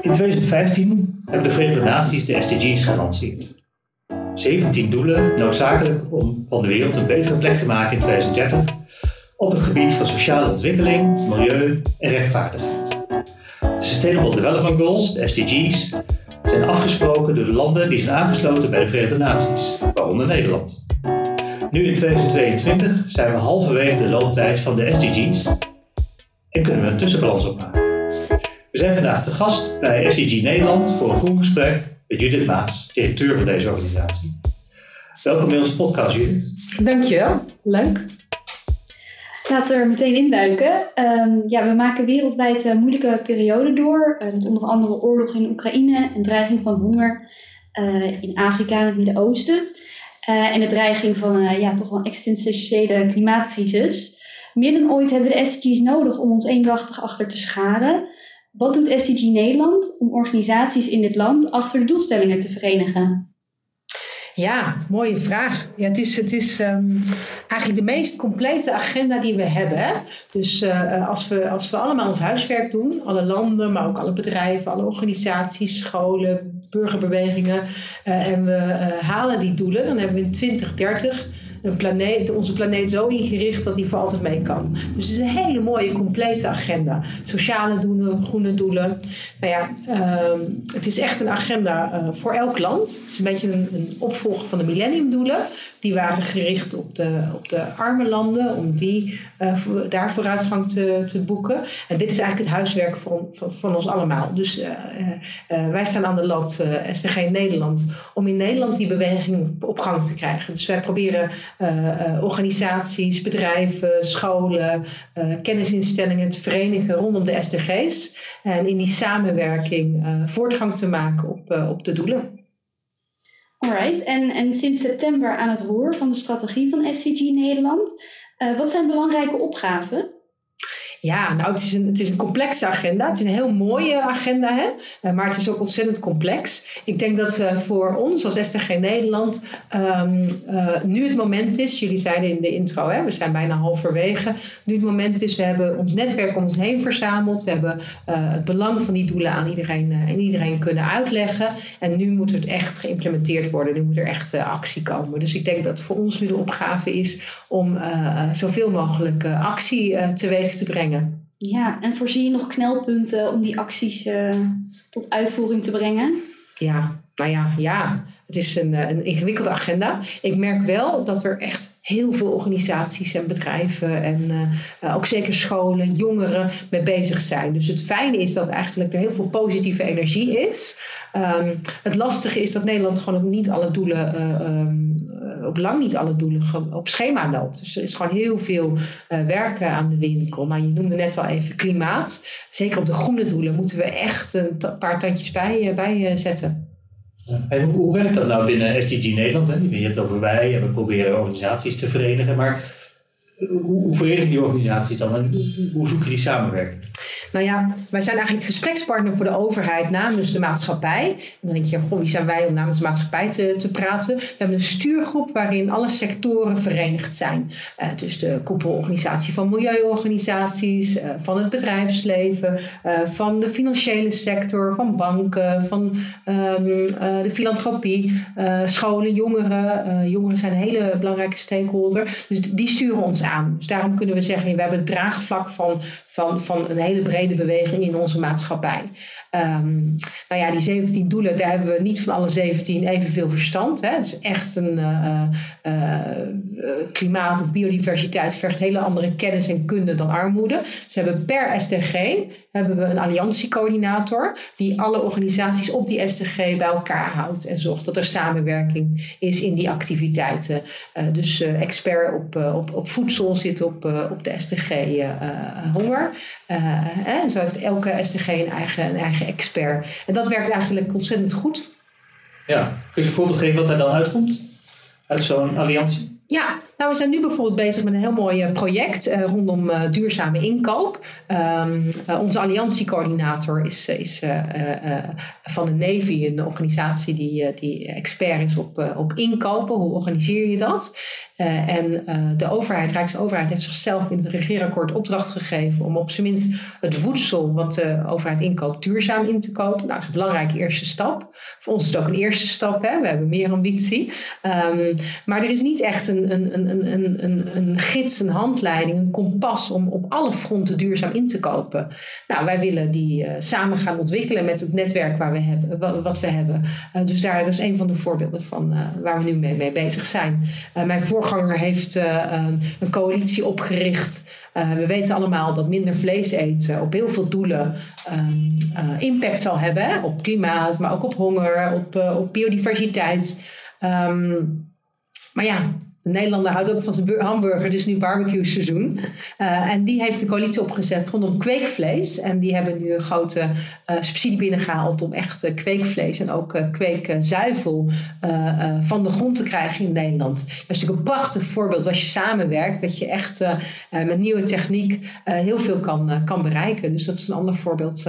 In 2015 hebben de Verenigde Naties de SDG's gelanceerd. 17 doelen noodzakelijk om van de wereld een betere plek te maken in 2030 op het gebied van sociale ontwikkeling, milieu en rechtvaardigheid. De Sustainable Development Goals, de SDG's, zijn afgesproken door de landen die zijn aangesloten bij de Verenigde Naties, waaronder Nederland. Nu in 2022 zijn we halverwege de looptijd van de SDG's en kunnen we een tussenbalans opmaken. We zijn vandaag te gast bij SDG Nederland voor een groen gesprek met Judith Maas, directeur van deze organisatie. Welkom bij onze podcast, Judith. Dankjewel, leuk. Laten we er meteen induiken. Um, ja, we maken wereldwijd een moeilijke periode door. Uh, met onder andere oorlog in Oekraïne en dreiging van honger uh, in Afrika en het Midden-Oosten. Uh, en de dreiging van ja, toch wel een existentiële klimaatcrisis. Meer dan ooit hebben we de SDG's nodig om ons eendrachtig achter te scharen. Wat doet SDG Nederland om organisaties in dit land achter de doelstellingen te verenigen? Ja, mooie vraag. Ja, het is, het is um, eigenlijk de meest complete agenda die we hebben. Dus uh, als, we, als we allemaal ons huiswerk doen, alle landen, maar ook alle bedrijven, alle organisaties, scholen, burgerbewegingen, uh, en we uh, halen die doelen, dan hebben we in 2030 een planeet, onze planeet zo ingericht dat die voor altijd mee kan. Dus het is een hele mooie, complete agenda. Sociale doelen, groene doelen. Nou ja, uh, het is echt een agenda uh, voor elk land. Het is een beetje een, een opvolger van de millenniumdoelen. Die waren gericht op de, op de arme landen, om die, uh, daar vooruitgang te, te boeken. En dit is eigenlijk het huiswerk van, van, van ons allemaal. Dus wij staan aan de lat, STG Nederland, om in Nederland die beweging op gang te krijgen. Dus wij proberen organisaties, bedrijven, scholen, uh, kennisinstellingen te verenigen rondom de SDG's. En in die samenwerking voortgang te maken op, op de doelen. Alright, en, en sinds september aan het roer van de strategie van SDG Nederland. wat zijn belangrijke opgaven? Ja, nou, het is, een, het is een complexe agenda. Het is een heel mooie agenda, hè? Eh, maar het is ook ontzettend complex. Ik denk dat uh, voor ons als STG Nederland um, uh, nu het moment is. Jullie zeiden in de intro, hè, we zijn bijna halverwege. Nu het moment is, we hebben ons netwerk om ons heen verzameld. We hebben het belang van die doelen aan iedereen, en iedereen kunnen uitleggen. En nu moet het echt geïmplementeerd worden. Nu moet er echt actie komen. Dus ik denk dat voor ons nu de opgave is om zoveel mogelijk actie teweeg te brengen ja, en voorzie je nog knelpunten om die acties uh, tot uitvoering te brengen? Ja, nou ja, ja. het is een, eh, een ingewikkelde agenda. Ik merk wel dat er echt heel veel organisaties en bedrijven en uh, ook zeker scholen, jongeren mee bezig zijn. Dus het fijne is dat eigenlijk er heel veel positieve energie is. Um, het lastige is dat Nederland gewoon ook niet alle doelen, uh, um, op lang niet alle doelen op schema loopt. Dus er is gewoon heel veel uh, werken aan de winkel. Nou, je noemde net al even klimaat. Zeker op de groene doelen moeten we echt een paar tandjes bij, bij zetten. En hoe, hoe, werkt dat nou binnen SDG Nederland? Hè? Je hebt het over wij en we proberen organisaties te verenigen, maar hoe, hoe verenigen die organisaties dan en hoe zoek je die samenwerking? Nou ja, wij zijn eigenlijk gesprekspartner voor de overheid namens de maatschappij. En dan denk je, goh, wie zijn wij om namens de maatschappij te, te praten? We hebben een stuurgroep waarin alle sectoren verenigd zijn. Uh, dus de koepelorganisatie van milieuorganisaties, uh, van het bedrijfsleven, uh, van de financiële sector, van banken, van um, de filantropie, scholen, jongeren. jongeren zijn een hele belangrijke stakeholder. Dus die sturen ons aan. Dus daarom kunnen we zeggen, we hebben het draagvlak van, van, van een hele brede beweging in onze maatschappij. Um, nou ja, die 17 doelen, daar hebben we niet van alle 17 evenveel verstand. Hè. Het is echt een uh, uh, klimaat of biodiversiteit vergt hele andere kennis en kunde dan armoede. Dus we hebben per SDG hebben we een alliantiecoördinator die alle organisaties op die SDG bij elkaar houdt en zorgt dat er samenwerking is in die activiteiten. Dus expert op, op, op voedsel zit op, op de SDG honger. en zo heeft elke SDG een eigen, een eigen expert. En dat werkt eigenlijk ontzettend goed. Ja, kun je een voorbeeld geven wat er dan uitkomt? Uit zo'n alliantie? Ja, nou we zijn nu bijvoorbeeld bezig met een heel mooi eh, project uh, rondom uh, duurzame inkoop. Um, onze alliantiecoördinator is, is van de Navy, een organisatie die, die expert is op, op inkopen. Hoe organiseer je dat? en de overheid, Rijksoverheid, heeft zichzelf in het regeerakkoord opdracht gegeven om op zijn minst het voedsel wat de overheid inkoopt duurzaam in te kopen. Nou, dat is een belangrijke eerste stap. Voor ons is het ook een eerste stap, hè? we hebben meer ambitie. Um, maar er is niet echt een een, een, gids, een handleiding, een kompas om op alle fronten duurzaam in te kopen. Nou, wij willen die uh, samen gaan ontwikkelen met het netwerk waar we hebben, wat we hebben. Uh, dus daar, is een van de voorbeelden van uh, waar we nu mee, mee bezig zijn. mijn voorganger heeft een coalitie opgericht. we weten allemaal dat minder vlees eten op heel veel doelen um, impact zal hebben. Op klimaat, maar ook op honger, op, op biodiversiteit. Um, maar ja, de Nederlander houdt ook van zijn hamburger, het is nu barbecue seizoen. Uh, en die heeft de coalitie opgezet rondom kweekvlees. En die hebben nu een grote uh, subsidie binnengehaald om echt uh, kweekvlees en ook kweekzuivel van de grond te krijgen in Nederland. Dat is natuurlijk een prachtig voorbeeld als je samenwerkt, dat je echt met nieuwe techniek heel veel kan, kan bereiken. Dus dat is een ander voorbeeld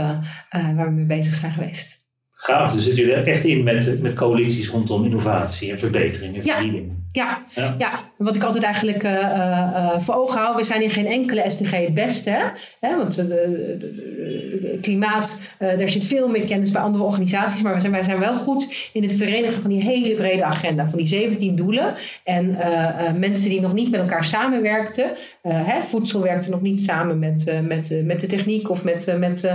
waar we mee bezig zijn geweest. Gaaf, dus zitten jullie echt in met, met coalities rondom innovatie en verbetering en vernieuwing. Ja, ja. ja. wat ik altijd eigenlijk uh, uh, voor ogen hou, we zijn in geen enkele SDG het beste. Hè? hè want de, klimaat, daar zit veel meer kennis bij andere organisaties, maar wij zijn, wij zijn wel goed in het verenigen van die hele brede agenda, van die 17 doelen. En mensen die nog niet met elkaar samenwerkten, hè, voedsel werkte nog niet samen met, met, met de techniek of met, met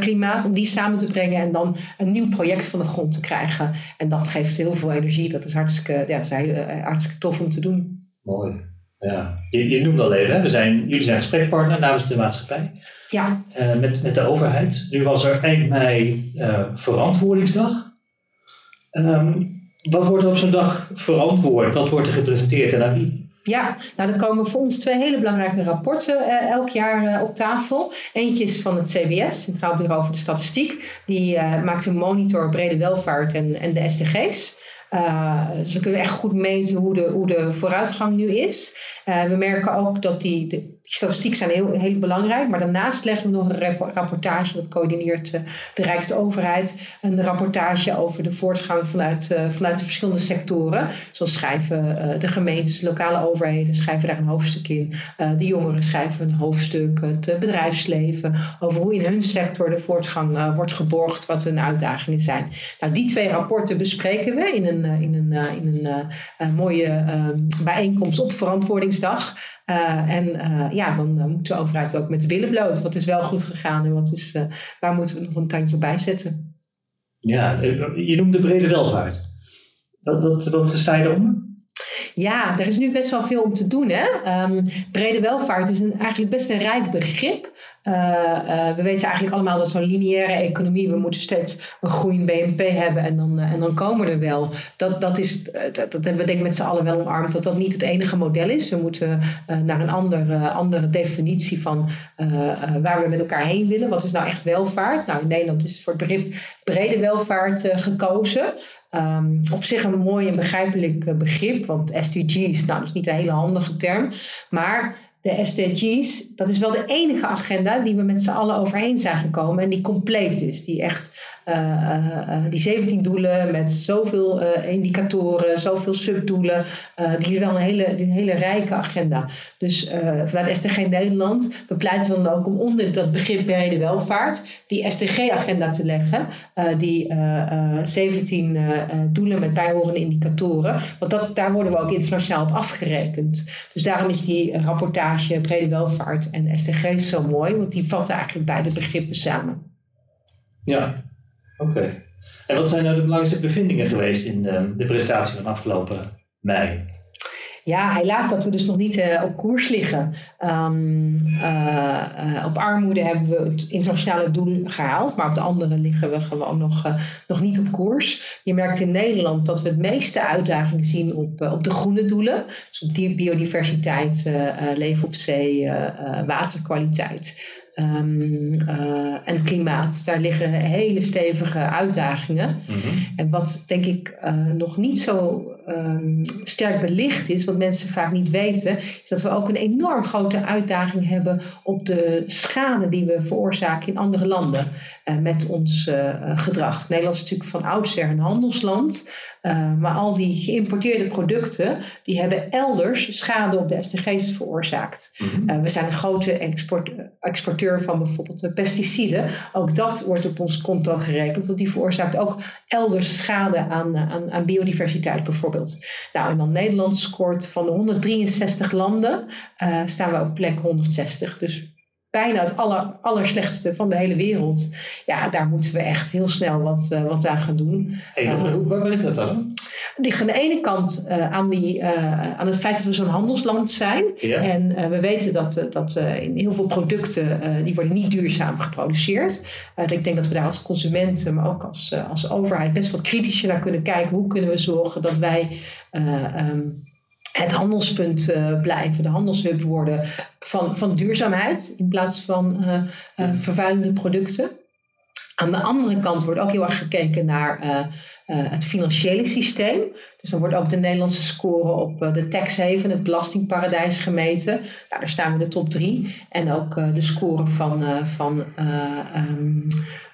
klimaat, om die samen te brengen en dan een nieuw project van de grond te krijgen. En dat geeft heel veel energie, dat is hartstikke, ja, zij, hartstikke tof om te doen. Mooi. Ja. Je, je noemde al even, hè? We zijn, jullie zijn gesprekspartner namens de maatschappij. Ja. Uh, met, met de overheid. Nu was er eind mei uh, verantwoordingsdag. Um, wat wordt er op zo'n dag verantwoord? Wat wordt er gepresenteerd en aan wie? Ja, nou dan komen voor ons twee hele belangrijke rapporten uh, elk jaar uh, op tafel. Eentje is van het CBS, Centraal Bureau voor de Statistiek. Die uh, maakt een monitor brede welvaart en, en de SDG's. Dus we kunnen echt goed meten hoe de, hoe de vooruitgang nu is. Uh, we merken ook dat die, de, die statistieken zijn heel, heel belangrijk. Maar daarnaast leggen we nog een rapportage, dat coördineert uh, de Rijkste overheid. Een rapportage over de voortgang vanuit, vanuit de verschillende sectoren. Zo schrijven de gemeentes, lokale overheden schrijven daar een hoofdstuk in. de jongeren schrijven een hoofdstuk. Het bedrijfsleven. Over hoe in hun sector de voortgang wordt geborgd. Wat hun uitdagingen zijn. Nou, die twee rapporten bespreken we in een eh, in een, eh, in een eh, mooie bijeenkomst op verantwoordingsdag. en ja, dan moet de overheid ook met de billen bloot. Wat is wel goed gegaan en wat is, waar moeten we nog een tandje op bijzetten? Ja, je noemde brede welvaart. Wat, wat, wat versta je? Ja, er is nu best wel veel om te doen. Hè? Um, brede welvaart is een, eigenlijk best een rijk begrip. Uh, uh, we weten eigenlijk allemaal dat zo'n lineaire economie, we moeten steeds een groeiend BNP hebben en dan, uh, en dan komen er wel. Dat, dat, is, dat, dat hebben we denk ik met z'n allen wel omarmd, dat dat niet het enige model is. We moeten naar een andere, andere definitie van waar we met elkaar heen willen. Wat is nou echt welvaart? Nou, in Nederland is voor het begrip brede welvaart gekozen. Um, op zich een mooi en begrijpelijk begrip, want SDG's, nou, dat is niet een hele handige term, maar de SDG's, dat is wel de enige agenda die we met z'n allen overheen zijn gekomen en die compleet is. Die echt uh, die 17 doelen met zoveel indicatoren, zoveel subdoelen, die is wel een hele, een hele rijke agenda. Dus vanuit SDG Nederland bepleiten we dan ook om onder dat begrip brede welvaart die SDG-agenda te leggen. die 17 doelen met bijhorende indicatoren. Want dat, daar worden we ook internationaal op afgerekend. Dus daarom is die rapportage brede welvaart en SDG zo mooi, want die vatten eigenlijk beide begrippen samen. Ja, oké. En wat zijn nou de belangrijkste bevindingen geweest in de, de presentatie van afgelopen mei? Ja, helaas dat we dus nog niet uh, op koers liggen. Um, uh, uh, op armoede hebben we het internationale doel gehaald, maar op de andere liggen we gewoon nog, nog niet op koers. Je merkt in Nederland dat we het meeste uitdagingen zien op, op de groene doelen. Dus op biodiversiteit, leven op zee, waterkwaliteit. Ehm, eh, en klimaat. Daar liggen hele stevige uitdagingen. Mhm. En wat denk ik eh, nog niet zo ehm, sterk belicht is, wat mensen vaak niet weten, is dat we ook een enorm grote uitdaging hebben op de schade die we veroorzaken in andere landen eh, met ons gedrag. Nederland is natuurlijk van oudsher een handelsland, maar al die geïmporteerde producten, die hebben elders schade op de SDG's veroorzaakt. Mhm. We zijn een grote export, exporteur van bijvoorbeeld de pesticiden. Ook dat wordt op ons konto gerekend, want die veroorzaakt ook elders schade aan, eh, aan, aan biodiversiteit bijvoorbeeld. Nou, en dan Nederland scoort van de 163 landen, eh, staan we op plek 160. Dus bijna het aller, allerslechtste van de hele wereld. Ja, daar moeten we echt heel snel wat, eh, wat aan gaan doen. Hey, hoe- hoe- waar ligt dat dan? Ligt aan de ene kant eh, aan, die, eh, aan het feit dat we zo'n handelsland zijn. Ja. En eh, we weten dat, eh, dat eh, in heel veel producten, eh, die worden niet duurzaam geproduceerd. Eh, ik denk dat we daar als consumenten, maar ook als, eh, als overheid best wat kritischer naar kunnen kijken. Hoe kunnen we zorgen dat wij eh, ehm, het handelspunt eh, blijven, de handelshub worden van, van duurzaamheid in plaats van eh, eh, vervuilende producten. Aan de andere kant wordt ook heel erg gekeken naar eh, eh, het financiële systeem. Dus dan wordt ook de Nederlandse score op eh, de tax haven, het belastingparadijs, gemeten. Nou, daar staan we in de top drie. En ook de score van, van eh, ehm,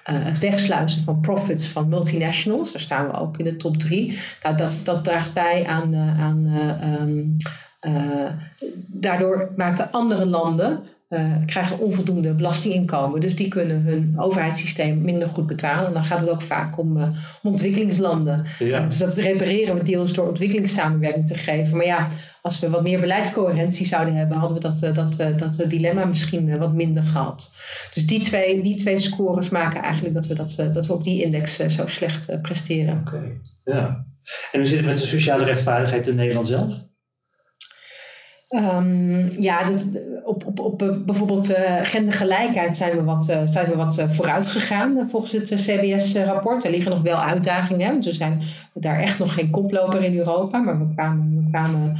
eh, het wegsluizen van profits van multinationals. Daar staan we ook in de top drie. Nou, dat, dat draagt bij aan. aan eh, ehm, eh, daardoor maken andere landen krijgen onvoldoende belastinginkomen. Dus die kunnen hun overheidssysteem minder goed betalen. En dan gaat het ook vaak om, eh, om ontwikkelingslanden. Ja. Dus dat repareren we deels door ontwikkelingssamenwerking te geven. Maar ja, als we wat meer beleidscoherentie zouden hebben, hadden we dat, eh, dat, eh, dat eh, dilemma misschien eh, wat minder gehad. Dus die twee, die twee scores maken eigenlijk dat we, dat, eh, dat we op die index eh, zo slecht eh, presteren. Oké, ja. En hoe zit het met de sociale rechtvaardigheid in Nederland zelf? Ehm, ja, op, op, op eh, bijvoorbeeld eh, gendergelijkheid zijn we wat, eh, zijn we wat vooruit gegaan volgens het CBS-rapport. Er liggen nog wel uitdagingen. we zijn daar echt nog geen koploper in Europa, maar we kwamen, we kwamen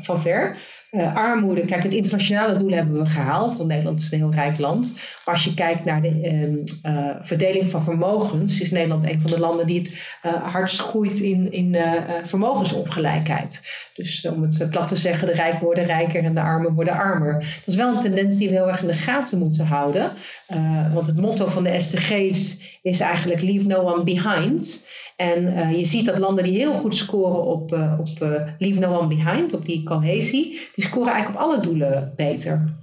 van ver. Eh, armoede, kijk, het internationale doel hebben we gehaald, want Nederland is een heel rijk land. Maar als je kijkt naar de ehm, eh, verdeling van vermogens, is Nederland een van de landen die het eh, hardst groeit in, in eh, eh, vermogensongelijkheid. Dus om het eh, plat te zeggen, de rijken worden rijker en de armen worden armer. Dat is wel een tendens die we heel erg in de gaten moeten houden. Eh, want het motto van de SDG's is eigenlijk leave no one behind. En eh, je ziet dat landen die heel goed scoren op, eh, op eh, leave no one behind, op die cohesie, die scoren eigenlijk op alle doelen beter.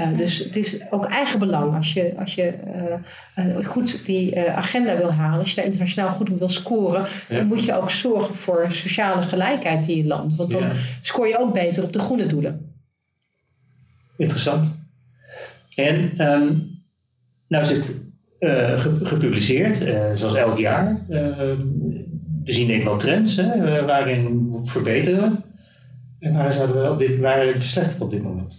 Uh, dus het is ook eigen belang als je, als je uh, uh, goed die agenda wil halen, als je daar internationaal goed op wil scoren, ja. dan moet je ook zorgen voor sociale gelijkheid in je land. Want dan ja. scoor je ook beter op de groene doelen. Interessant. En um, nou is het gepubliceerd, zoals elk jaar. Ehm, we zien denk ik wel trends hè, waarin we verbeteren. En waar zouden we op dit, waar verslechteren op dit moment?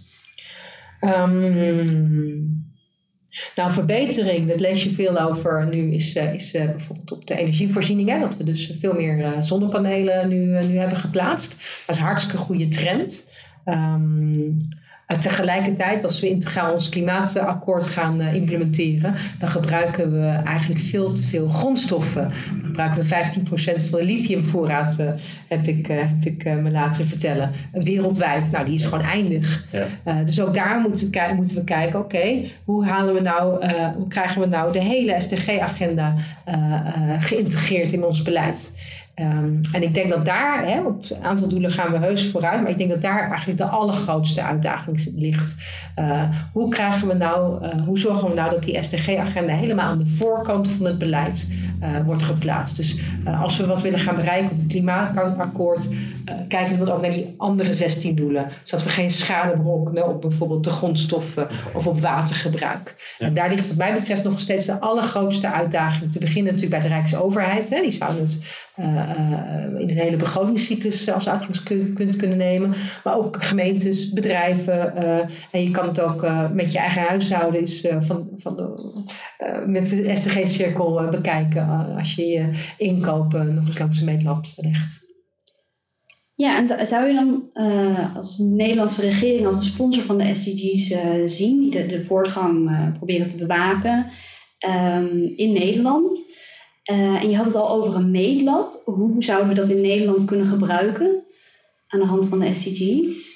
Um, nou, verbetering, dat lees je veel over nu, is, uh, is uh, bijvoorbeeld op de energievoorziening. Hè, dat we dus veel meer uh, zonnepanelen nu, nu hebben geplaatst. Dat is een hartstikke goede trend. Um, tegelijkertijd, als we integraal ons klimaatakkoord gaan implementeren, dan gebruiken we eigenlijk veel te veel grondstoffen. Dan gebruiken we 15% van de lithiumvoorraad, uh, heb ik, heb ik me laten vertellen. Wereldwijd. Nou, die is gewoon eindig. Ja. dus ook daar moeten we, moeten we kijken, oké, okay, hoe halen we nou, hoe krijgen we nou de hele SDG-agenda geïntegreerd in ons beleid? Um, en ik denk dat daar, hè, op een aantal doelen gaan we heus vooruit, maar ik denk dat daar eigenlijk de allergrootste uitdaging ligt. Uh, hoe krijgen we nou, uh, hoe zorgen we nou dat die SDG-agenda helemaal aan de voorkant van het beleid uh, wordt geplaatst? Dus als we wat willen gaan bereiken op het klimaatakkoord, kijken we dan ook naar die andere 16 doelen, zodat we geen schade berokkenen op bijvoorbeeld de grondstoffen of op watergebruik. Ja. En daar ligt wat mij betreft nog steeds de allergrootste uitdaging. Te beginnen natuurlijk bij de Rijksoverheid, hè, die zouden het in een hele begrotingscyclus als uitgangspunt kunnen nemen. Maar ook gemeentes, bedrijven. Uh, en je kan het ook met je eigen huishouden is, van, van de, met de SDG-cirkel bekijken. als je je inkopen nog eens langs de meetlat legt. Ja, en zou je dan als Nederlandse regering als een sponsor van de SDG's zien, die de, de voortgang proberen te bewaken um, in Nederland? En je had het al over een meetlat. Hoe zouden we dat in Nederland kunnen gebruiken aan de hand van de SDG's?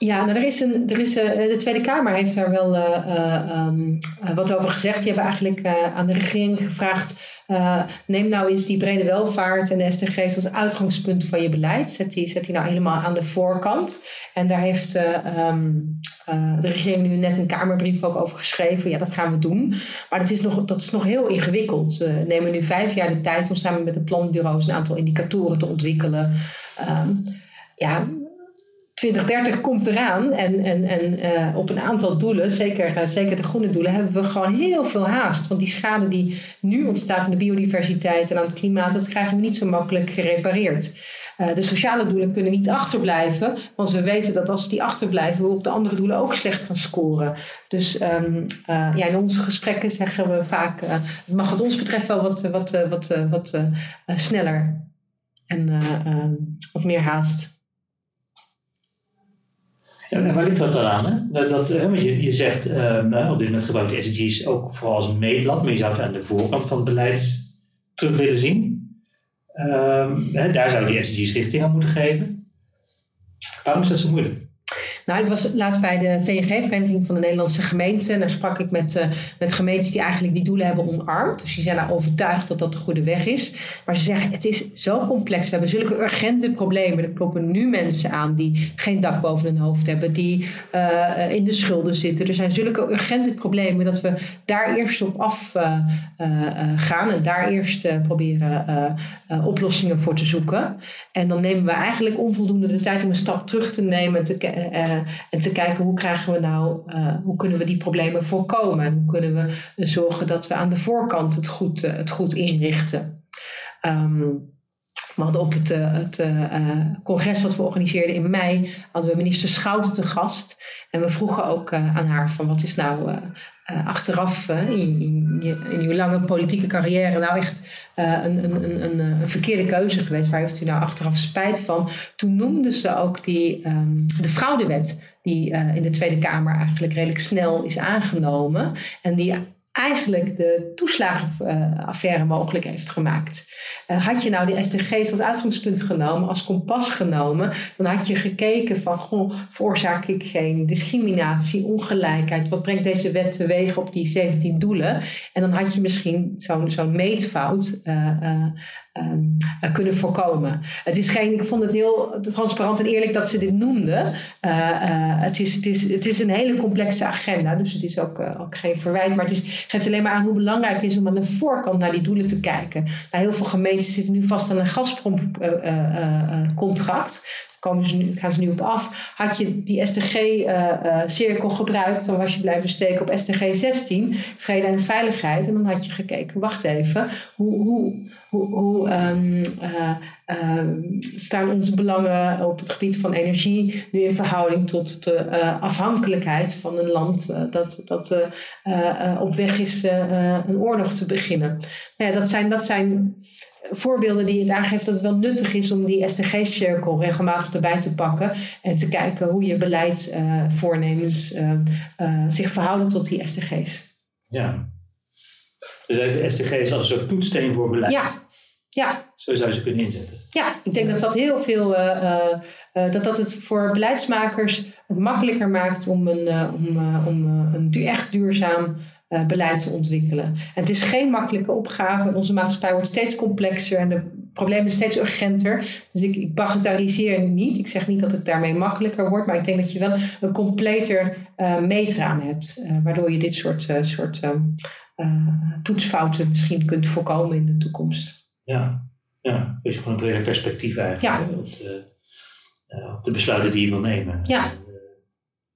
Ja, nou, er is een, er is, uh, de Tweede Kamer heeft daar wel uh, uh, um, wat over gezegd. Die hebben eigenlijk aan de regering gevraagd: neem nou eens die brede welvaart en de SDG's als uitgangspunt van je beleid. Zet die, zet die nou helemaal aan de voorkant. En daar heeft um, de regering nu net een Kamerbrief ook over geschreven. Ja, dat gaan we doen. Maar dat is nog, dat is nog heel ingewikkeld. We nemen nu vijf jaar de tijd om samen met de planbureaus een aantal indicatoren te ontwikkelen. Um, ja, 2030 komt eraan en, en, en uh, op een aantal doelen, zeker, uh, zeker de groene doelen, hebben we gewoon heel veel haast. Want die schade die nu ontstaat in de biodiversiteit en aan het klimaat, dat krijgen we niet zo makkelijk gerepareerd. Uh, de sociale doelen kunnen niet achterblijven, want we weten dat als die achterblijven, we op de andere doelen ook slecht gaan scoren. Dus um, ja, in onze gesprekken zeggen we vaak, het mag wat ons betreft wel wat, wat, wat, wat sneller en ehm, wat meer haast. En waar ligt dat dan aan? Hè? Dat, dat, want je, je zegt um, op dit moment gebruikt de SDG's ook vooral als meetlat, maar je zou het aan de voorkant van het beleid terug willen zien. Um, hè, daar zou die SDG's richting aan moeten geven. Waarom is dat zo moeilijk? Nou, ik was laatst bij de VNG-vereniging van de Nederlandse gemeenten. En daar sprak ik met, uh, met gemeentes die eigenlijk die doelen hebben omarmd. Dus die zijn nou overtuigd dat dat de goede weg is. Maar ze zeggen, het is zo complex. We hebben zulke urgente problemen. Er kloppen nu mensen aan die geen dak boven hun hoofd hebben. Die uh, in de schulden zitten. Er zijn zulke urgente problemen dat we daar eerst op af uh, gaan. En daar eerst proberen oplossingen voor te zoeken. En dan nemen we eigenlijk onvoldoende de tijd om een stap terug te nemen. En te kijken hoe krijgen we nou, uh, hoe kunnen we die problemen voorkomen? En hoe kunnen we zorgen dat we aan de voorkant het goed, het goed inrichten? Um, hadden op het, eh, het uh, congres wat we organiseerden in mei, hadden we minister Schouten te gast. En we vroegen ook aan haar van wat is nou achteraf in, in, in, uw lange politieke carrière nou echt een, een, een, een, verkeerde keuze geweest? Waar heeft u nou achteraf spijt van? Toen noemde ze ook die, um, de fraudewet die in de Tweede Kamer eigenlijk redelijk snel is aangenomen. En die eigenlijk de toeslagenaffaire mogelijk heeft gemaakt. Uh, had je nou die SDG's als uitgangspunt genomen, als kompas genomen, dan had je gekeken van, goh, veroorzaak ik geen discriminatie, ongelijkheid? Wat brengt deze wet teweeg op die 17 doelen? En dan had je misschien zo'n zo'n meetfout uh, uh, um, kunnen voorkomen. Het is geen, ik vond het heel transparant en eerlijk dat ze dit noemden. het, is, het, is, het is een hele complexe agenda, dus het is ook, ook geen verwijt, maar het is, geeft alleen maar aan hoe belangrijk het is om aan de voorkant naar die doelen te kijken. Nou, heel veel gemeenten zitten nu vast aan een Gazprom-contract komen ze nu, gaan ze nu op af. Had je die SDG-cirkel uh, uh, gebruikt, dan was je blijven steken op SDG 16, vrede en veiligheid. En dan had je gekeken, wacht even, hoe, hoe, hoe, hoe um, uh, staan onze belangen op het gebied van energie nu in verhouding tot de afhankelijkheid van een land dat, dat op weg is een oorlog te beginnen. Nou ja, dat zijn, dat zijn voorbeelden die het aangeeft dat het wel nuttig is om die SDG-cirkel regelmatig erbij te pakken en te kijken hoe je beleidsvoornemens uh, uh, zich verhouden tot die SDG's. Ja. Dus de SDG's als een soort toetssteen voor beleid. Ja. Ja. Zo zou je ze kunnen inzetten. Ja, ik denk dat dat heel veel, uh, dat dat het voor beleidsmakers het makkelijker maakt om een, om, om een echt duurzaam uh, beleid te ontwikkelen. En het is geen makkelijke opgave. Onze maatschappij wordt steeds complexer en de problemen steeds urgenter. Dus ik, ik bagatelliseer niet. Ik zeg niet dat het daarmee makkelijker wordt, maar ik denk dat je wel een completer uh, meetraam hebt, uh, waardoor je dit soort, soort toetsfouten misschien kunt voorkomen in de toekomst. Ja, ja. dus gewoon een breder perspectief eigenlijk. Ja. op de besluiten die je wil nemen. Ja.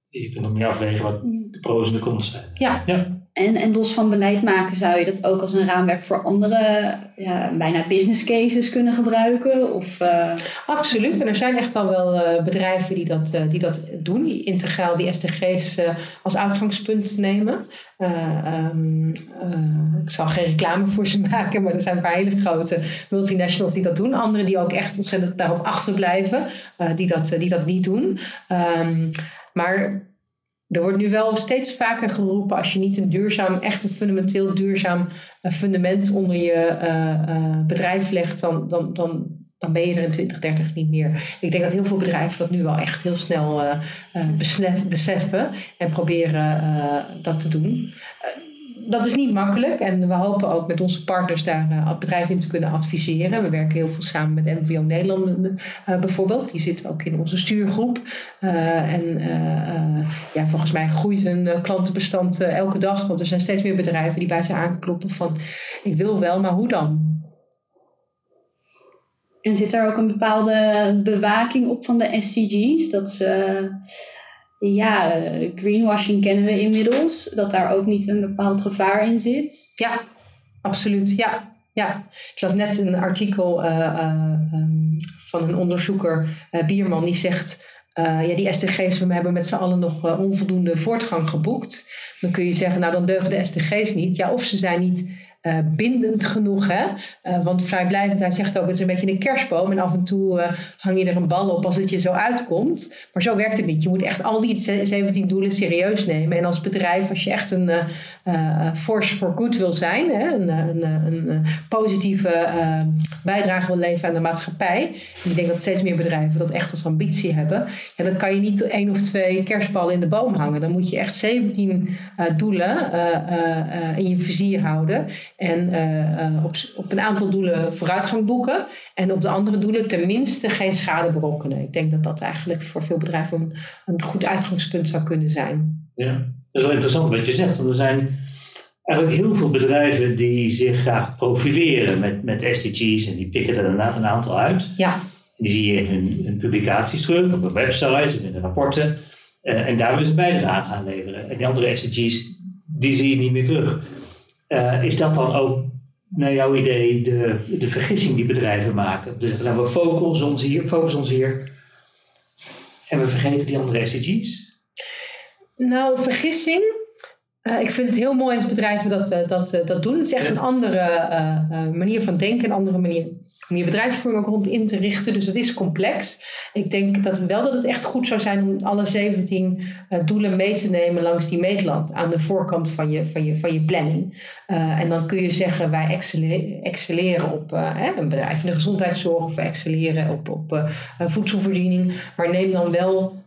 je kunt nog meer afwegen wat de pro's en de cons zijn. Ja. ja. En, en los van beleid maken zou je dat ook als een raamwerk voor andere, ja, bijna business cases kunnen gebruiken? Of, uh... Absoluut. En er zijn echt al wel uh, bedrijven die dat, uh, die dat doen, die integraal die SDG's als uitgangspunt nemen. Um, ik zal geen reclame voor ze maken, maar er zijn een paar hele grote multinationals die dat doen. Anderen die ook echt ontzettend daarop achterblijven, die, dat, die dat niet doen. Um, maar er wordt nu wel steeds vaker geroepen als je niet een duurzaam, echt een fundamenteel duurzaam fundament onder je uh, bedrijf legt, dan, dan, dan, dan ben je er in 2030 niet meer. Ik denk dat heel veel bedrijven dat nu wel echt heel snel uh, beseffen en proberen dat te doen dat is niet makkelijk en we hopen ook met onze partners daar uh, bedrijven in te kunnen adviseren. We werken heel veel samen met MVO Nederland uh, bijvoorbeeld. Die zit ook in onze stuurgroep. Uh, en ja, volgens mij groeit hun klantenbestand elke dag. Want er zijn steeds meer bedrijven die bij ze aankloppen van ik wil wel, maar hoe dan? En zit er ook een bepaalde bewaking op van de SCG's? Dat ze ja, eh, greenwashing kennen we inmiddels. Dat daar ook niet een bepaald gevaar in zit. Ja, absoluut. Ja, ja. Ik las net een artikel uh, uh, van een onderzoeker, Bierman, die zegt... ja, die SDG's, we hebben met z'n allen nog onvoldoende voortgang geboekt. Dan kun je zeggen, nou dan deugen de SDG's niet. Ja, of ze zijn niet uh, bindend genoeg. Hè? Uh, want vrijblijvendheid zegt ook, het is een beetje een kerstboom. En af en toe uh, hang je er een bal op als het je zo uitkomt. Maar zo werkt het niet. Je moet echt al die 17 doelen serieus nemen. En als bedrijf, als je echt een force for good wil zijn. Hè? Een, een, een, positieve bijdrage wil leveren aan de maatschappij. En ik denk dat steeds meer bedrijven dat echt als ambitie hebben. Dan kan je niet één of twee kerstballen in de boom hangen. Dan moet je echt 17 doelen in je vizier houden. En uh, op, op een aantal doelen vooruitgang boeken. En op de andere doelen tenminste geen schade berokkenen. Ik denk dat dat eigenlijk voor veel bedrijven een, een goed uitgangspunt zou kunnen zijn. Ja, dat is wel interessant wat je zegt. Want er zijn eigenlijk heel veel bedrijven die zich graag profileren met, met SDG's. En die pikken er inderdaad een aantal uit. Ja. Die zie je in hun, hun publicaties terug, op hun websites en in de rapporten. Uh, en daar willen ze bijdrage aan leveren. En die andere SDG's, die zie je niet meer terug. Uh, is dat dan ook naar jouw idee de, de vergissing die bedrijven maken? Dus nou, we focussen ons hier, focussen ons hier en we vergeten die andere SDG's? Nou, vergissing. Uh, ik vind het heel mooi als bedrijven dat, uh, dat, dat doen. Het is echt een andere manier van denken, een andere manier om je bedrijfsvoering ook rond in te richten. Dus het is complex. Ik denk dat wel dat het echt goed zou zijn om alle 17 uh, eh, doelen mee te nemen langs die meetland aan de voorkant van je, van je, van je planning. Uh, en dan kun je zeggen, wij excelleren, op uh, hè, een bedrijf in de gezondheidszorg of excelleren op, op voedselvoorziening. Maar neem dan wel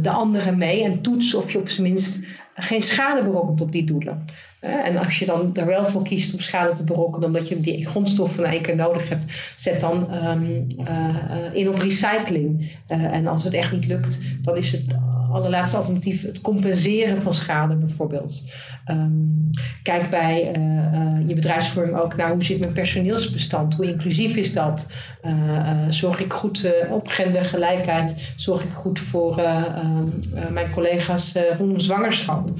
de anderen mee en toets of je op zijn minst geen schade berokkent op die doelen. En als je dan er wel voor kiest om schade te berokkenen, omdat je die grondstoffen één keer nodig hebt, zet dan um, uh, in op recycling. Uh, en als het echt niet lukt, dan is het allerlaatste alternatief het compenseren van schade bijvoorbeeld. Um, kijk bij uh, je bedrijfsvoering ook naar hoe zit mijn personeelsbestand, hoe inclusief is dat? zorg ik goed op gendergelijkheid? Zorg ik goed voor ehm, mijn collega's rondom zwangerschap?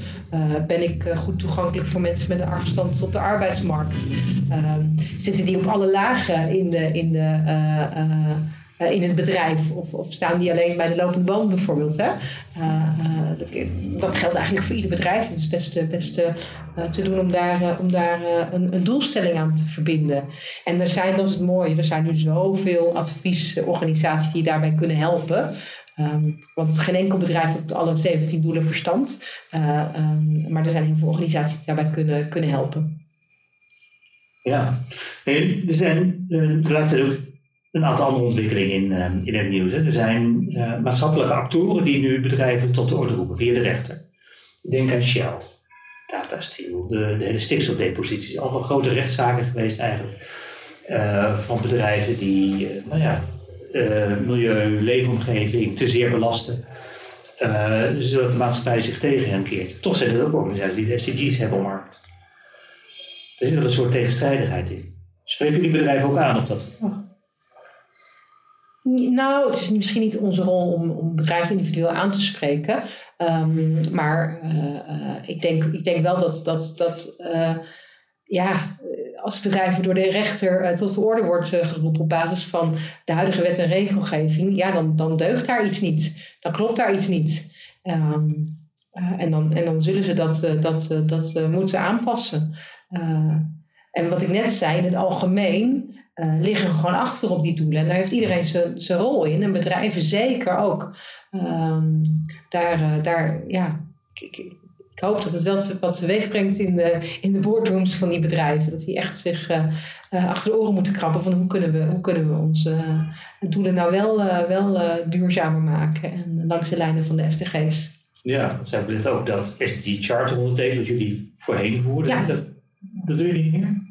ben ik goed toegankelijk voor mensen met een afstand tot de arbeidsmarkt? Um, zitten die op alle lagen in de, in de uh, in het bedrijf? Of, of staan die alleen bij de lopende band bijvoorbeeld? Hè? Uh, dat geldt eigenlijk voor ieder bedrijf. Het is best, best te doen om daar, om daar een, een doelstelling aan te verbinden. En er zijn, dat is het mooie, er zijn nu zoveel adviesorganisaties die daarbij kunnen helpen. Um, want geen enkel bedrijf heeft alle 17 doelen verstand. Um, maar er zijn heel veel organisaties die daarbij kunnen, kunnen helpen. Ja, er zijn de laatste een aantal andere ontwikkelingen in, uh, in het nieuws. Hè. Er zijn uh, maatschappelijke actoren die nu bedrijven tot de orde roepen via de rechter. Denk aan Shell, Tata Steel, de, de hele stikstofdeposities. Allemaal grote rechtszaken geweest eigenlijk. Uh, van bedrijven die nou ja, milieu, leefomgeving te zeer belasten. zodat de maatschappij zich tegen hen keert. Toch zijn er ook organisaties die de SDG's hebben omarmd. Er zit wel een soort tegenstrijdigheid in. Spreken die bedrijven ook aan op dat? Nou, het is misschien niet onze rol om, om bedrijven individueel aan te spreken. Um, maar uh, ik, denk, ik denk wel dat, dat, dat uh, ja, als bedrijven door de rechter tot de orde wordt geroepen op basis van de huidige wet en regelgeving, ja, dan, dan deugt daar iets niet. Dan klopt daar iets niet. Um, en, dan, en dan zullen ze dat, dat, dat moeten aanpassen. En wat ik net zei, in het algemeen uh, liggen gewoon achter op die doelen. En daar heeft iedereen zijn rol in. En bedrijven zeker ook. Um, daar, uh, daar, ja, ik, ik, ik, hoop dat het wel te, wat teweeg brengt in de, in de boardrooms van die bedrijven. Dat die echt zich uh, achter de oren moeten krabben van hoe kunnen we, hoe kunnen we onze doelen nou wel, wel duurzamer maken. En langs de lijnen van de SDG's. Ja, dat zijn dit ook dat SDG Charter ondertekent, wat jullie voorheen voerden. Ja. Dat, dat doe je niet meer?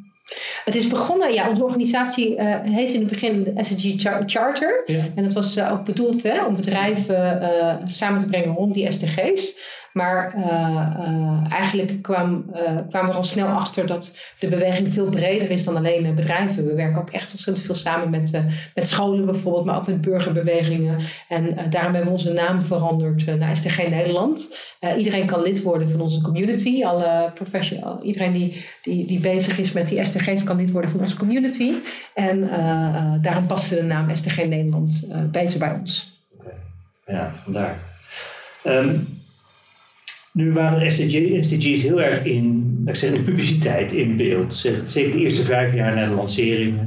Het is begonnen, ja, onze organisatie uh, heette in het begin de SDG Charter. En dat was uh, ook bedoeld hè, om bedrijven uh, samen te brengen rond die SDG's. Maar uh, uh, eigenlijk kwam, uh, kwamen we al snel achter dat de beweging veel breder is dan alleen bedrijven. We werken ook echt ontzettend veel samen met, met scholen bijvoorbeeld, maar ook met burgerbewegingen. En daarom hebben we onze naam veranderd naar STG Nederland. iedereen kan lid worden van onze community. Alle professional, iedereen die, die, die bezig is met die STG's kan lid worden van onze community. En daarom paste de naam STG Nederland beter bij ons. Ja, vandaar. Um, nu waren SDG's heel erg in, ik zeg, publiciteit in beeld. Zeker de eerste vijf jaar na de lancering,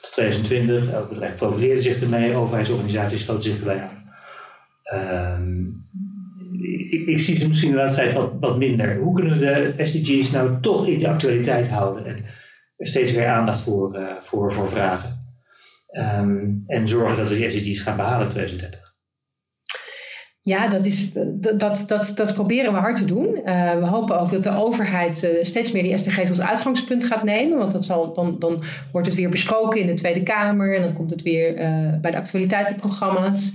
tot 2020. Elk bedrijf profileerde zich ermee, overheidsorganisaties sloten zich erbij aan. Um, ik, zie ze misschien de laatste tijd wat, wat minder. Hoe kunnen we de SDG's nou toch in de actualiteit houden en er steeds weer aandacht voor, uh, voor, voor vragen? Um, en zorgen dat we die SDG's gaan behalen in 2030? Ja, dat, is, dat, dat, dat, proberen we hard te doen. Uh, we hopen ook dat de overheid uh, steeds meer die SDG's als uitgangspunt gaat nemen. Want dat zal, dan, dan wordt het weer besproken in de Tweede Kamer. En dan komt het weer uh, bij de actualiteitenprogramma's.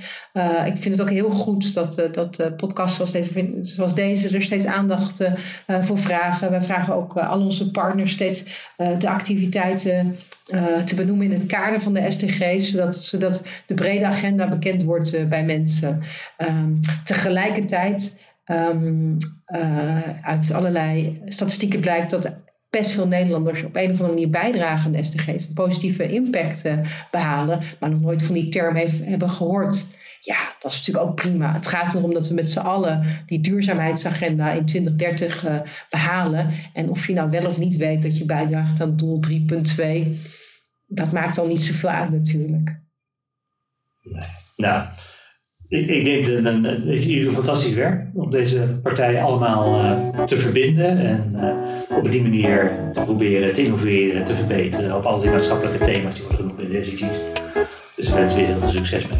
ik vind het ook heel goed dat, dat podcasts zoals deze, zoals deze er steeds aandacht voor vragen. Wij vragen ook al onze partners steeds de activiteiten te benoemen in het kader van de SDG's, zodat, zodat de brede agenda bekend wordt bij mensen. Um, tegelijkertijd, um, uh, uit allerlei statistieken blijkt dat best veel Nederlanders op een of andere manier bijdragen aan SDG's, een positieve impact behalen, maar nog nooit van die term heeft, hebben gehoord. Ja, dat is natuurlijk ook prima. Het gaat erom dat we met z'n allen die duurzaamheidsagenda in 2030 uh, behalen. En of je nou wel of niet weet dat je bijdraagt aan doel 3.2, dat maakt dan niet zoveel uit natuurlijk. Nee. Nou, ik, ik denk dat jullie doen fantastisch werk om deze partijen allemaal uh, te verbinden en uh, op die manier te proberen te innoveren, te verbeteren op al die maatschappelijke thema's die worden genoemd in de SDG's. Dus ik wens jullie heel veel succes mee.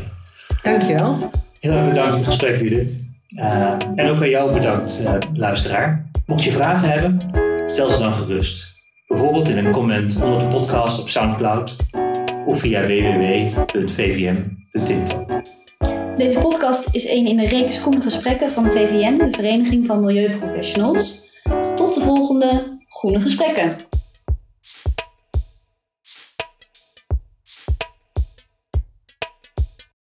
Dankjewel. Heel erg bedankt voor het gesprek, Judith. Uh, en ook aan jou bedankt, luisteraar. Mocht je vragen hebben, stel ze dan gerust. Bijvoorbeeld in een comment onder de podcast op Soundcloud of via www.vvm.info. Deze podcast is een in een reeks groene gesprekken van VVM, de Vereniging van Milieuprofessionals. Tot de volgende Groene Gesprekken.